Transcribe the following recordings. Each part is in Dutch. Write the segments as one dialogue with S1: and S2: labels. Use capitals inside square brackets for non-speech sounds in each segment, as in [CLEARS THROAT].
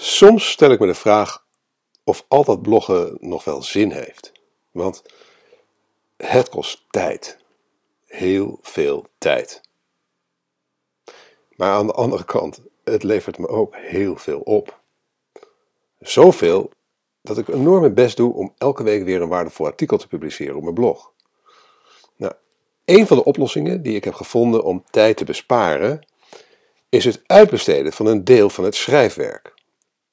S1: Soms stel ik me de vraag of al dat bloggen nog wel zin heeft. Want het kost tijd. Heel veel tijd. Maar aan de andere kant, het levert me ook heel veel op. Zoveel dat ik enorm mijn best doe om elke week weer een waardevol artikel te publiceren op mijn blog. Nou, een van de oplossingen die ik heb gevonden om tijd te besparen, is het uitbesteden van een deel van het schrijfwerk.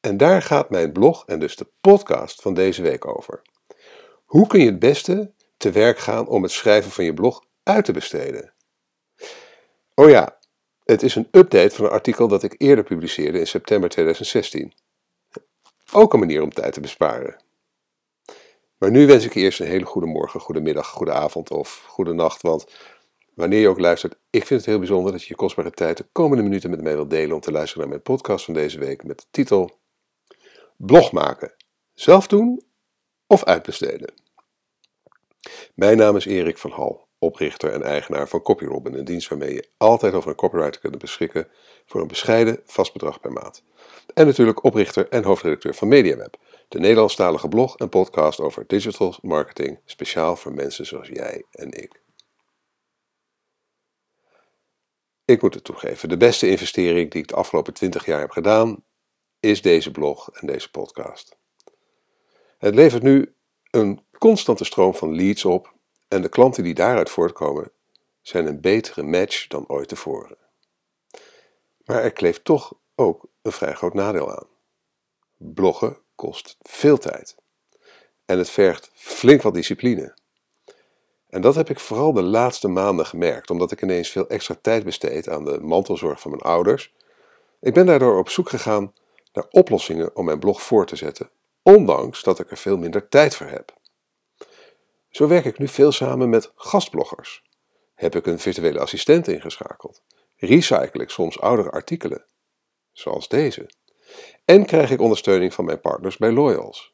S1: En daar gaat mijn blog en dus de podcast van deze week over. Hoe kun je het beste te werk gaan om het schrijven van je blog uit te besteden? Oh ja, het is een update van een artikel dat ik eerder publiceerde in september 2016. Ook een manier om tijd te besparen. Maar nu wens ik je eerst een hele goede morgen, goede middag, goede avond of goede nacht. Want wanneer je ook luistert, ik vind het heel bijzonder dat je je kostbare tijd de komende minuten met mij wilt delen om te luisteren naar mijn podcast van deze week met de titel Blog maken. Zelf doen of uitbesteden. Mijn naam is Erik van Hal, oprichter en eigenaar van CopyRobin, een dienst waarmee je altijd over een copywriter kunt beschikken voor een bescheiden vast bedrag per maand. En natuurlijk oprichter en hoofdredacteur van MediaWeb, de Nederlandstalige blog en podcast over digital marketing, speciaal voor mensen zoals jij en ik. Ik moet het toegeven, de beste investering die ik de afgelopen 20 jaar heb gedaan, is deze blog en deze podcast. Het levert nu een constante stroom van leads op en de klanten die daaruit voortkomen zijn een betere match dan ooit tevoren. Maar er kleeft toch ook een vrij groot nadeel aan. Bloggen kost veel tijd en het vergt flink wat discipline. En dat heb ik vooral de laatste maanden gemerkt, omdat ik ineens veel extra tijd besteed aan de mantelzorg van mijn ouders. Ik ben daardoor op zoek gegaan naar oplossingen om mijn blog voor te zetten, ondanks dat ik er veel minder tijd voor heb. Zo werk ik nu veel samen met gastbloggers. Heb ik een virtuele assistent ingeschakeld? Recycle ik soms oudere artikelen, zoals deze? En krijg ik ondersteuning van mijn partners bij Loyals.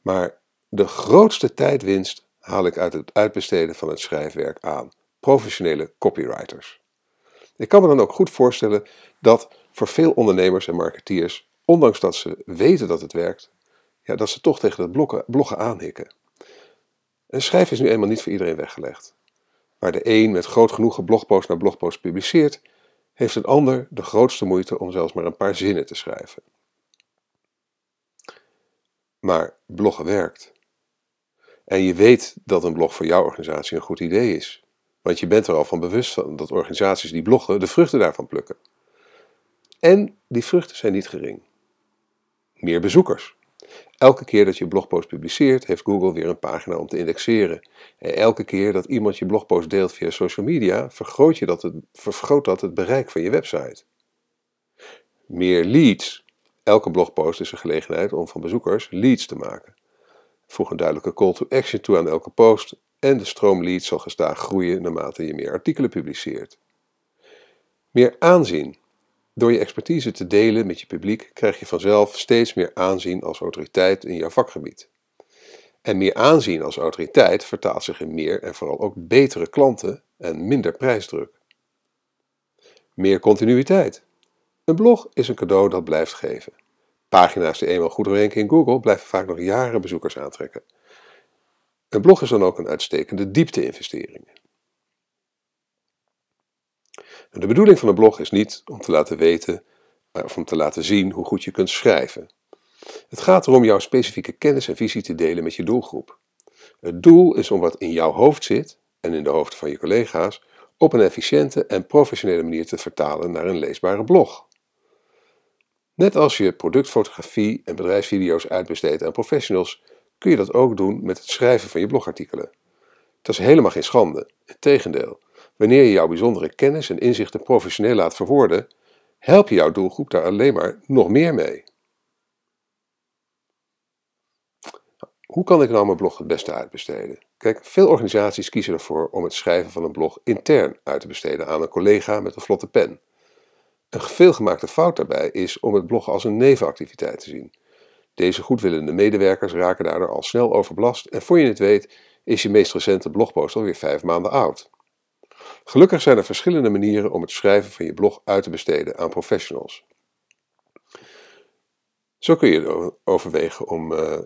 S1: Maar de grootste tijdwinst haal ik uit het uitbesteden van het schrijfwerk aan professionele copywriters. Ik kan me dan ook goed voorstellen dat voor veel ondernemers en marketeers ondanks dat ze weten dat het werkt, ja, dat ze toch tegen het bloggen, aanhikken. En schrijven is nu eenmaal niet voor iedereen weggelegd. Waar de een met groot genoegen blogpost naar blogpost publiceert, heeft een ander de grootste moeite om zelfs maar een paar zinnen te schrijven. Maar bloggen werkt. En je weet dat een blog voor jouw organisatie een goed idee is. Want je bent er al van bewust van dat organisaties die bloggen de vruchten daarvan plukken. En die vruchten zijn niet gering meer bezoekers. Elke keer dat je blogpost publiceert, heeft Google weer een pagina om te indexeren. En elke keer dat iemand je blogpost deelt via social media, vergroot, je dat het, vergroot dat het bereik van je website. Meer leads. Elke blogpost is een gelegenheid om van bezoekers leads te maken. Voeg een duidelijke call to action toe aan elke post en de stroom leads zal gestaag groeien naarmate je meer artikelen publiceert. Meer aanzien. Door je expertise te delen met je publiek krijg je vanzelf steeds meer aanzien als autoriteit in jouw vakgebied. En meer aanzien als autoriteit vertaalt zich in meer en vooral ook betere klanten en minder prijsdruk. Meer continuïteit. Een blog is een cadeau dat blijft geven. Pagina's die eenmaal goed ranken in Google blijven vaak nog jaren bezoekers aantrekken. Een blog is dan ook een uitstekende diepte-investering. De bedoeling van een blog is niet om te laten weten eh, of om te laten zien hoe goed je kunt schrijven. Het gaat erom jouw specifieke kennis en visie te delen met je doelgroep. Het doel is om wat in jouw hoofd zit en in de hoofden van je collega's op een efficiënte en professionele manier te vertalen naar een leesbare blog. Net als je productfotografie en bedrijfsvideo's uitbesteedt aan professionals, kun je dat ook doen met het schrijven van je blogartikelen. Dat is helemaal geen schande, integendeel. Wanneer je jouw bijzondere kennis en inzichten professioneel laat verwoorden, help je jouw doelgroep daar alleen maar nog meer mee. Hoe kan ik nou mijn blog het beste uitbesteden? Kijk, veel organisaties kiezen ervoor om het schrijven van een blog intern uit te besteden aan een collega met een vlotte pen. Een veelgemaakte fout daarbij is om het bloggen als een nevenactiviteit te zien. Deze goedwillende medewerkers raken daardoor al snel overbelast en voor je het weet is je meest recente blogpost alweer vijf maanden oud. Gelukkig zijn er verschillende manieren om het schrijven van je blog uit te besteden aan professionals. Zo kun je overwegen om uh,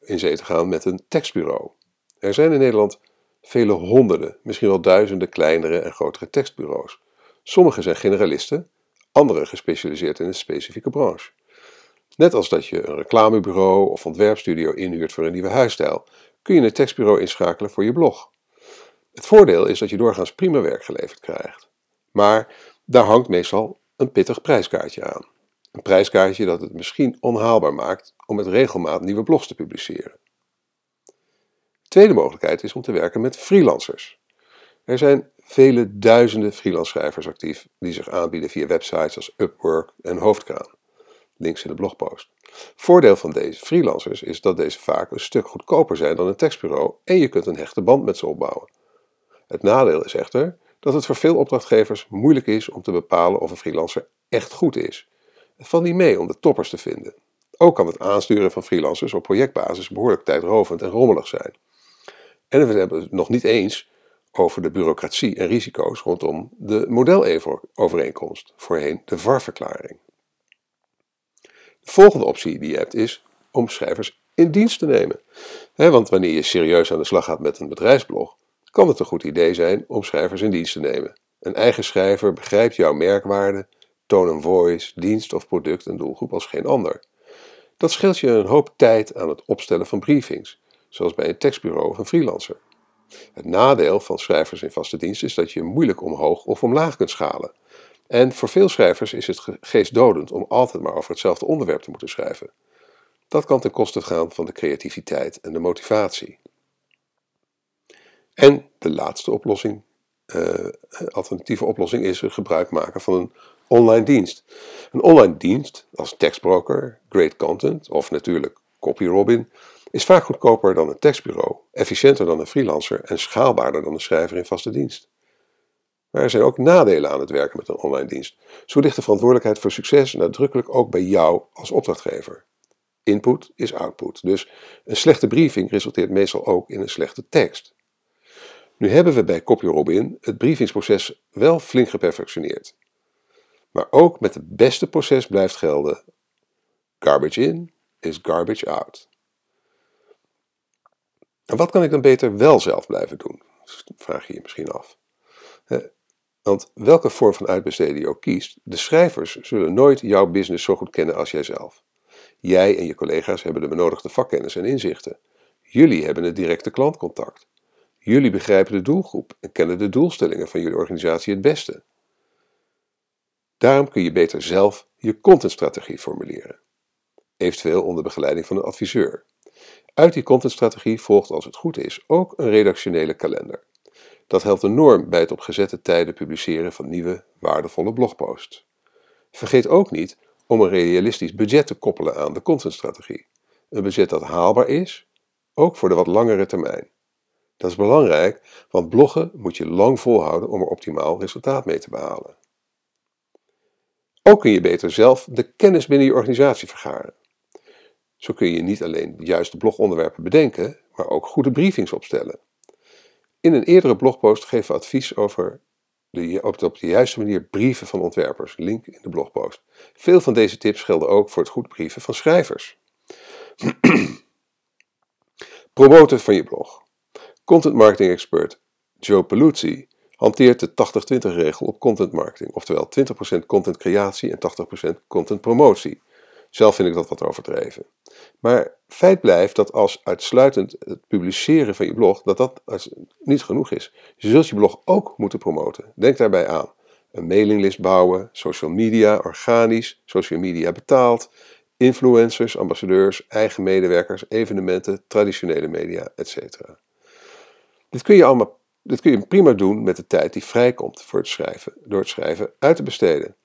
S1: in zee te gaan met een tekstbureau. Er zijn in Nederland vele honderden, misschien wel duizenden kleinere en grotere tekstbureaus. Sommige zijn generalisten, andere gespecialiseerd in een specifieke branche. Net als dat je een reclamebureau of ontwerpstudio inhuurt voor een nieuwe huisstijl, kun je een tekstbureau inschakelen voor je blog. Het voordeel is dat je doorgaans prima werk geleverd krijgt. Maar daar hangt meestal een pittig prijskaartje aan. Een prijskaartje dat het misschien onhaalbaar maakt om met regelmaat nieuwe blogs te publiceren. tweede mogelijkheid is om te werken met freelancers. Er zijn vele duizenden freelance schrijvers actief die zich aanbieden via websites als Upwork en Hoofdkraan. Links in de blogpost. Voordeel van deze freelancers is dat deze vaak een stuk goedkoper zijn dan een tekstbureau en je kunt een hechte band met ze opbouwen. Het nadeel is echter dat het voor veel opdrachtgevers moeilijk is om te bepalen of een freelancer echt goed is. Het valt niet mee om de toppers te vinden. Ook kan het aansturen van freelancers op projectbasis behoorlijk tijdrovend en rommelig zijn. En we hebben het nog niet eens over de bureaucratie en risico's rondom de modelovereenkomst, voorheen de VAR-verklaring. De volgende optie die je hebt is om schrijvers in dienst te nemen. want wanneer je serieus aan de slag gaat met een bedrijfsblog, kan het een goed idee zijn om schrijvers in dienst te nemen. Een eigen schrijver begrijpt jouw merkwaarde, tone of voice, dienst of product en doelgroep als geen ander. Dat scheelt je een hoop tijd aan het opstellen van briefings, zoals bij een tekstbureau of een freelancer. Het nadeel van schrijvers in vaste dienst is dat je moeilijk omhoog of omlaag kunt schalen. En voor veel schrijvers is het geestdodend om altijd maar over hetzelfde onderwerp te moeten schrijven. Dat kan ten koste gaan van de creativiteit en de motivatie. En de laatste oplossing, uh, alternatieve oplossing, is het gebruik maken van een online dienst. Een online dienst als tekstbroker, Great Content of natuurlijk CopyRobin is vaak goedkoper dan een tekstbureau, efficiënter dan een freelancer en schaalbaarder dan een schrijver in vaste dienst. Maar er zijn ook nadelen aan het werken met een online dienst. Zo ligt de verantwoordelijkheid voor succes nadrukkelijk ook bij jou als opdrachtgever. Input is output, dus een slechte briefing resulteert meestal ook in een slechte tekst. Nu hebben we bij CopyRobin het briefingsproces wel flink geperfectioneerd. Maar ook met het beste proces blijft gelden: garbage in is garbage out. En wat kan ik dan beter wel zelf blijven doen? Vraag je je misschien af. Want welke vorm van uitbesteden je ook kiest, de schrijvers zullen nooit jouw business zo goed kennen als jijzelf. Jij en je collega's hebben de benodigde vakkennis en inzichten. Jullie hebben het directe klantcontact. Jullie begrijpen de doelgroep en kennen de doelstellingen van jullie organisatie het beste. Daarom kun je beter zelf je contentstrategie formuleren, eventueel onder begeleiding van een adviseur. Uit die contentstrategie volgt als het goed is ook een redactionele kalender. Dat helpt enorm bij het op gezette tijden publiceren van nieuwe, waardevolle blogposts. Vergeet ook niet om een realistisch budget te koppelen aan de contentstrategie. Een budget dat haalbaar is, ook voor de wat langere termijn. Dat is belangrijk, want bloggen moet je lang volhouden om er optimaal resultaat mee te behalen. Ook kun je beter zelf de kennis binnen je organisatie vergaren. Zo kun je niet alleen de juiste blogonderwerpen bedenken, maar ook goede briefings opstellen. In een eerdere blogpost geven we advies over de, op, de, op de juiste manier brieven van ontwerpers. Link in de blogpost. Veel van deze tips gelden ook voor het goed brieven van schrijvers. [CLEARS THROAT] Promoten van je blog. Content marketing expert Joe Peluzzi hanteert de 80-20 regel op content marketing, oftewel 20% content creatie en 80% content promotie. Zelf vind ik dat wat overdreven. Maar feit blijft dat als uitsluitend het publiceren van je blog, dat dat niet genoeg is. Je zult je blog ook moeten promoten. Denk daarbij aan een mailinglist bouwen, social media organisch, social media betaald, influencers, ambassadeurs, eigen medewerkers, evenementen, traditionele media, etc. Dit kun je allemaal dit kun je prima doen met de tijd die vrijkomt voor het schrijven, door het schrijven uit te besteden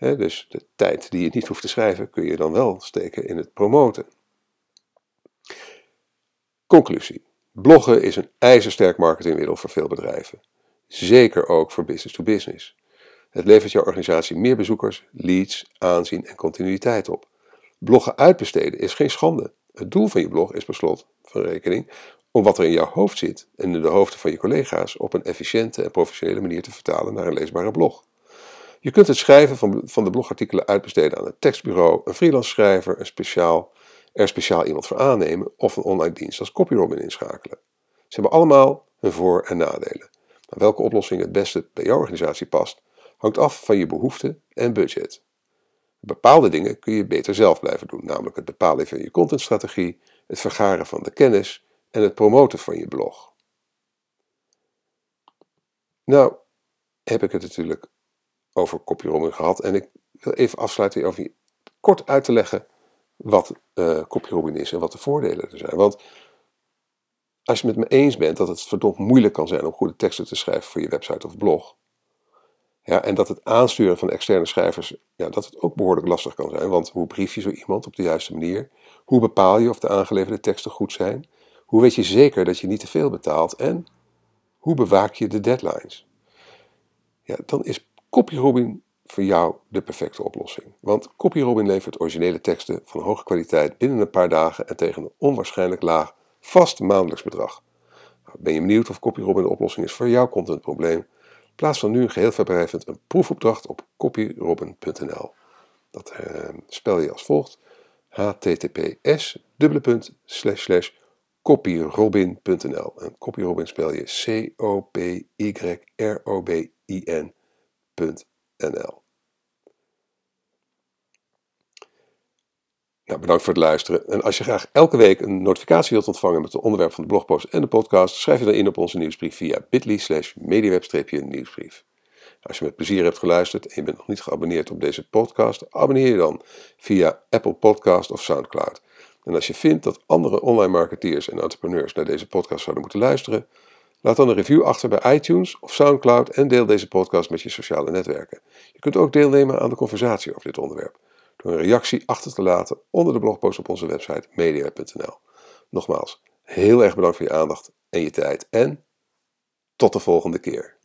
S1: dus de tijd die je niet hoeft te schrijven, kun je dan wel steken in het promoten. Conclusie. Bloggen is een ijzersterk marketingmiddel voor veel bedrijven. Zeker ook voor business to business. Het levert jouw organisatie meer bezoekers, leads, aanzien en continuïteit op. Bloggen uitbesteden is geen schande. Het doel van je blog is per slot van rekening om wat er in jouw hoofd zit en in de hoofden van je collega's op een efficiënte en professionele manier te vertalen naar een leesbare blog. Je kunt het schrijven van, van de blogartikelen uitbesteden aan een tekstbureau, een freelance schrijver, een speciaal, er speciaal iemand voor aannemen of een online dienst als CopyRobin inschakelen. Ze hebben allemaal hun voor- en nadelen. Welke oplossing het beste bij jouw organisatie past, hangt af van je behoeften en budget. Bepaalde dingen kun je beter zelf blijven doen, namelijk het bepalen van je contentstrategie, het vergaren van de kennis en het promoten van je blog. Nou, heb ik het natuurlijk over copyrobbing gehad en ik wil even afsluiten over kort uit te leggen wat uh, is en wat de voordelen er zijn. Want als je het met me eens bent dat het verdomd moeilijk kan zijn om goede teksten te schrijven voor je website of blog, ja, en dat het aansturen van externe schrijvers, ja, dat het ook behoorlijk lastig kan zijn. Want hoe brief je zo iemand op de juiste manier? Hoe bepaal je of de aangeleverde teksten goed zijn? Hoe weet je zeker dat je niet te veel betaalt? En hoe bewaak je de deadlines? Ja, dan is copyrobbing voor jou de perfecte oplossing. Want copyrobbing levert originele teksten van hoge kwaliteit binnen een paar dagen en tegen een onwaarschijnlijk laag vast maandelijks bedrag. Nou, ben je benieuwd of copyrobbing de oplossing is voor jouw contentprobleem? Plaats dan nu geheel verblijvend een proefopdracht op copyrobin.nl. Dat eh, spel je als volgt: https copyrobin.nl. En copyrobin spel je C-O-P-Y-R-O-B-I-N.nl. Nou, bedankt voor het luisteren. En als je graag elke week een notificatie wilt ontvangen met het onderwerp van de blogpost en de podcast, schrijf je dan in op onze nieuwsbrief via bit.ly slash mediaweb-nieuwsbrief. Als je met plezier hebt geluisterd en je bent nog niet geabonneerd op deze podcast, abonneer je dan via Apple Podcast of Soundcloud. En als je vindt dat andere online marketeers en entrepreneurs naar deze podcast zouden moeten luisteren, laat dan een review achter bij iTunes of Soundcloud en deel deze podcast met je sociale netwerken. Je kunt ook deelnemen aan de conversatie over dit onderwerp door een reactie achter te laten onder de blogpost op onze website media.nl. Nogmaals, heel erg bedankt voor je aandacht en je tijd en tot de volgende keer.